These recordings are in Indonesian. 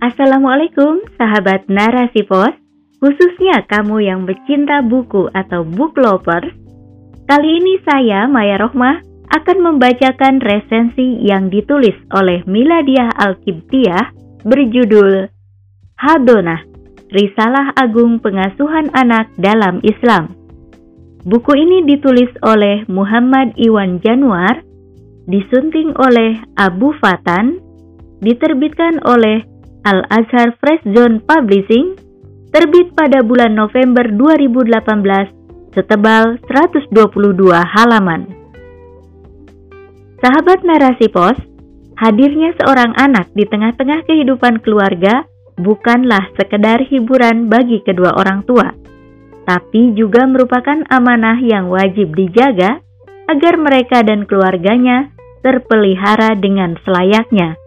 Assalamualaikum sahabat narasi pos, khususnya kamu yang pecinta buku atau book lovers. Kali ini saya, Maya Rohmah, akan membacakan resensi yang ditulis oleh Miladiah Al-Kibtiyah berjudul Hadonah, Risalah Agung Pengasuhan Anak dalam Islam. Buku ini ditulis oleh Muhammad Iwan Januar, disunting oleh Abu Fatan, diterbitkan oleh Al-Azhar Fresh Zone Publishing, terbit pada bulan November 2018, setebal 122 halaman. Sahabat narasi pos, hadirnya seorang anak di tengah-tengah kehidupan keluarga bukanlah sekedar hiburan bagi kedua orang tua, tapi juga merupakan amanah yang wajib dijaga agar mereka dan keluarganya terpelihara dengan selayaknya.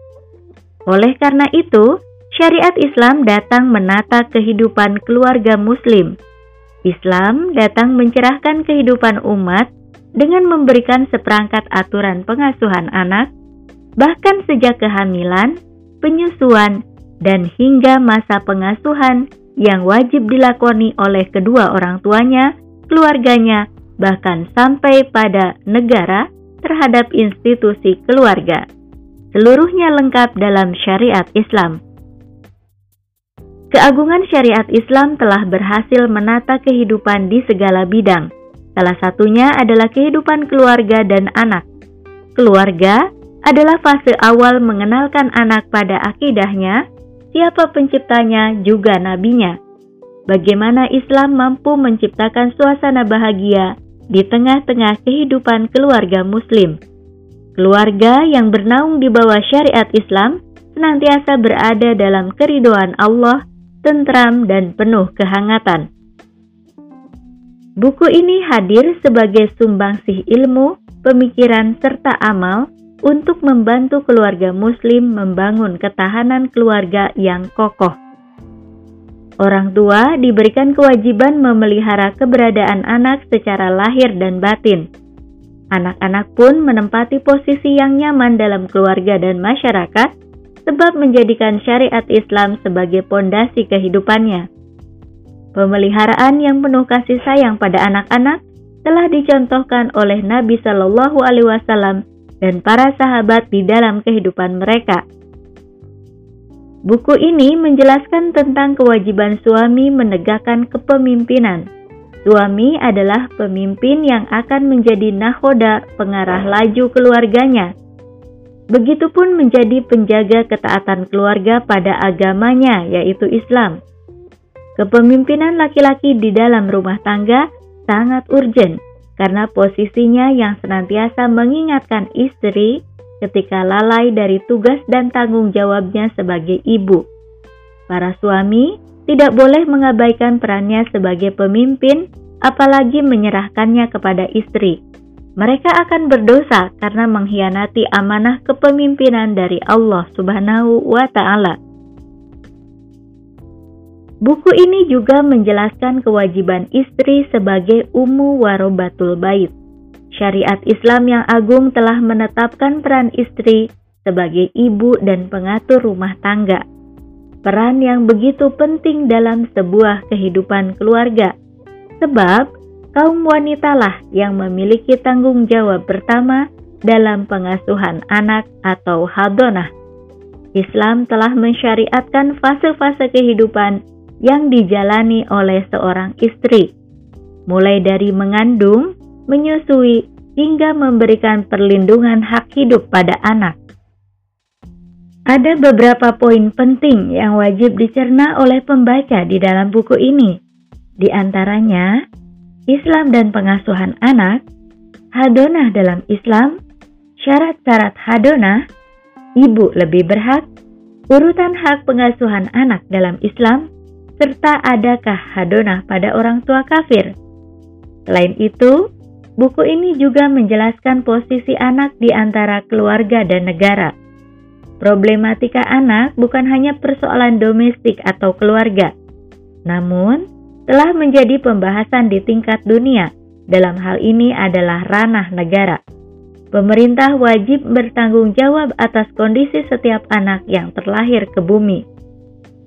Oleh karena itu, syariat Islam datang menata kehidupan keluarga Muslim. Islam datang mencerahkan kehidupan umat dengan memberikan seperangkat aturan pengasuhan anak, bahkan sejak kehamilan, penyusuan, dan hingga masa pengasuhan yang wajib dilakoni oleh kedua orang tuanya, keluarganya, bahkan sampai pada negara terhadap institusi keluarga seluruhnya lengkap dalam syariat Islam. Keagungan syariat Islam telah berhasil menata kehidupan di segala bidang. Salah satunya adalah kehidupan keluarga dan anak. Keluarga adalah fase awal mengenalkan anak pada akidahnya, siapa penciptanya juga nabinya. Bagaimana Islam mampu menciptakan suasana bahagia di tengah-tengah kehidupan keluarga Muslim. Keluarga yang bernaung di bawah syariat Islam senantiasa berada dalam keridoan Allah, tentram dan penuh kehangatan. Buku ini hadir sebagai sumbangsih ilmu, pemikiran, serta amal untuk membantu keluarga Muslim membangun ketahanan keluarga yang kokoh. Orang tua diberikan kewajiban memelihara keberadaan anak secara lahir dan batin Anak-anak pun menempati posisi yang nyaman dalam keluarga dan masyarakat sebab menjadikan syariat Islam sebagai pondasi kehidupannya. Pemeliharaan yang penuh kasih sayang pada anak-anak telah dicontohkan oleh Nabi Shallallahu Alaihi Wasallam dan para sahabat di dalam kehidupan mereka. Buku ini menjelaskan tentang kewajiban suami menegakkan kepemimpinan Suami adalah pemimpin yang akan menjadi nahoda pengarah laju keluarganya. Begitupun menjadi penjaga ketaatan keluarga pada agamanya, yaitu Islam. Kepemimpinan laki-laki di dalam rumah tangga sangat urgent karena posisinya yang senantiasa mengingatkan istri ketika lalai dari tugas dan tanggung jawabnya sebagai ibu. Para suami tidak boleh mengabaikan perannya sebagai pemimpin, apalagi menyerahkannya kepada istri. Mereka akan berdosa karena mengkhianati amanah kepemimpinan dari Allah Subhanahu wa Ta'ala. Buku ini juga menjelaskan kewajiban istri sebagai umu warobatul bait. Syariat Islam yang agung telah menetapkan peran istri sebagai ibu dan pengatur rumah tangga peran yang begitu penting dalam sebuah kehidupan keluarga. Sebab kaum wanitalah yang memiliki tanggung jawab pertama dalam pengasuhan anak atau hadonah. Islam telah mensyariatkan fase-fase kehidupan yang dijalani oleh seorang istri, mulai dari mengandung, menyusui, hingga memberikan perlindungan hak hidup pada anak. Ada beberapa poin penting yang wajib dicerna oleh pembaca di dalam buku ini. Di antaranya, Islam dan pengasuhan anak, hadonah dalam Islam, syarat-syarat hadonah, ibu lebih berhak, urutan hak pengasuhan anak dalam Islam, serta adakah hadonah pada orang tua kafir. Selain itu, buku ini juga menjelaskan posisi anak di antara keluarga dan negara Problematika anak bukan hanya persoalan domestik atau keluarga, namun telah menjadi pembahasan di tingkat dunia. Dalam hal ini adalah ranah negara. Pemerintah wajib bertanggung jawab atas kondisi setiap anak yang terlahir ke bumi.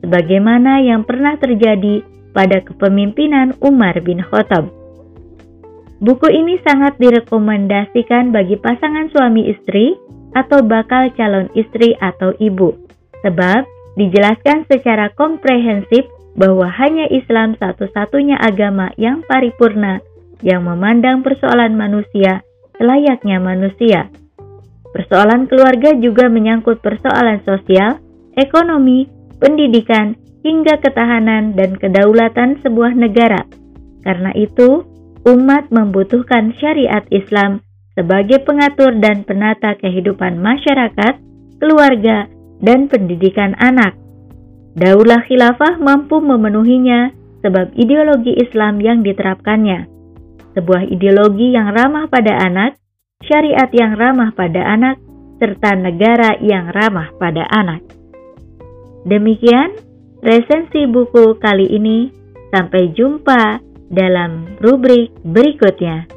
sebagaimana yang pernah terjadi pada kepemimpinan Umar bin Khattab. Buku ini sangat direkomendasikan bagi pasangan suami istri atau bakal calon istri atau ibu, sebab dijelaskan secara komprehensif bahwa hanya Islam satu-satunya agama yang paripurna yang memandang persoalan manusia selayaknya manusia. Persoalan keluarga juga menyangkut persoalan sosial, ekonomi, pendidikan, hingga ketahanan dan kedaulatan sebuah negara. Karena itu, umat membutuhkan syariat Islam sebagai pengatur dan penata kehidupan masyarakat, keluarga, dan pendidikan anak. Daulah khilafah mampu memenuhinya sebab ideologi Islam yang diterapkannya. Sebuah ideologi yang ramah pada anak, syariat yang ramah pada anak, serta negara yang ramah pada anak. Demikian resensi buku kali ini. Sampai jumpa dalam rubrik berikutnya.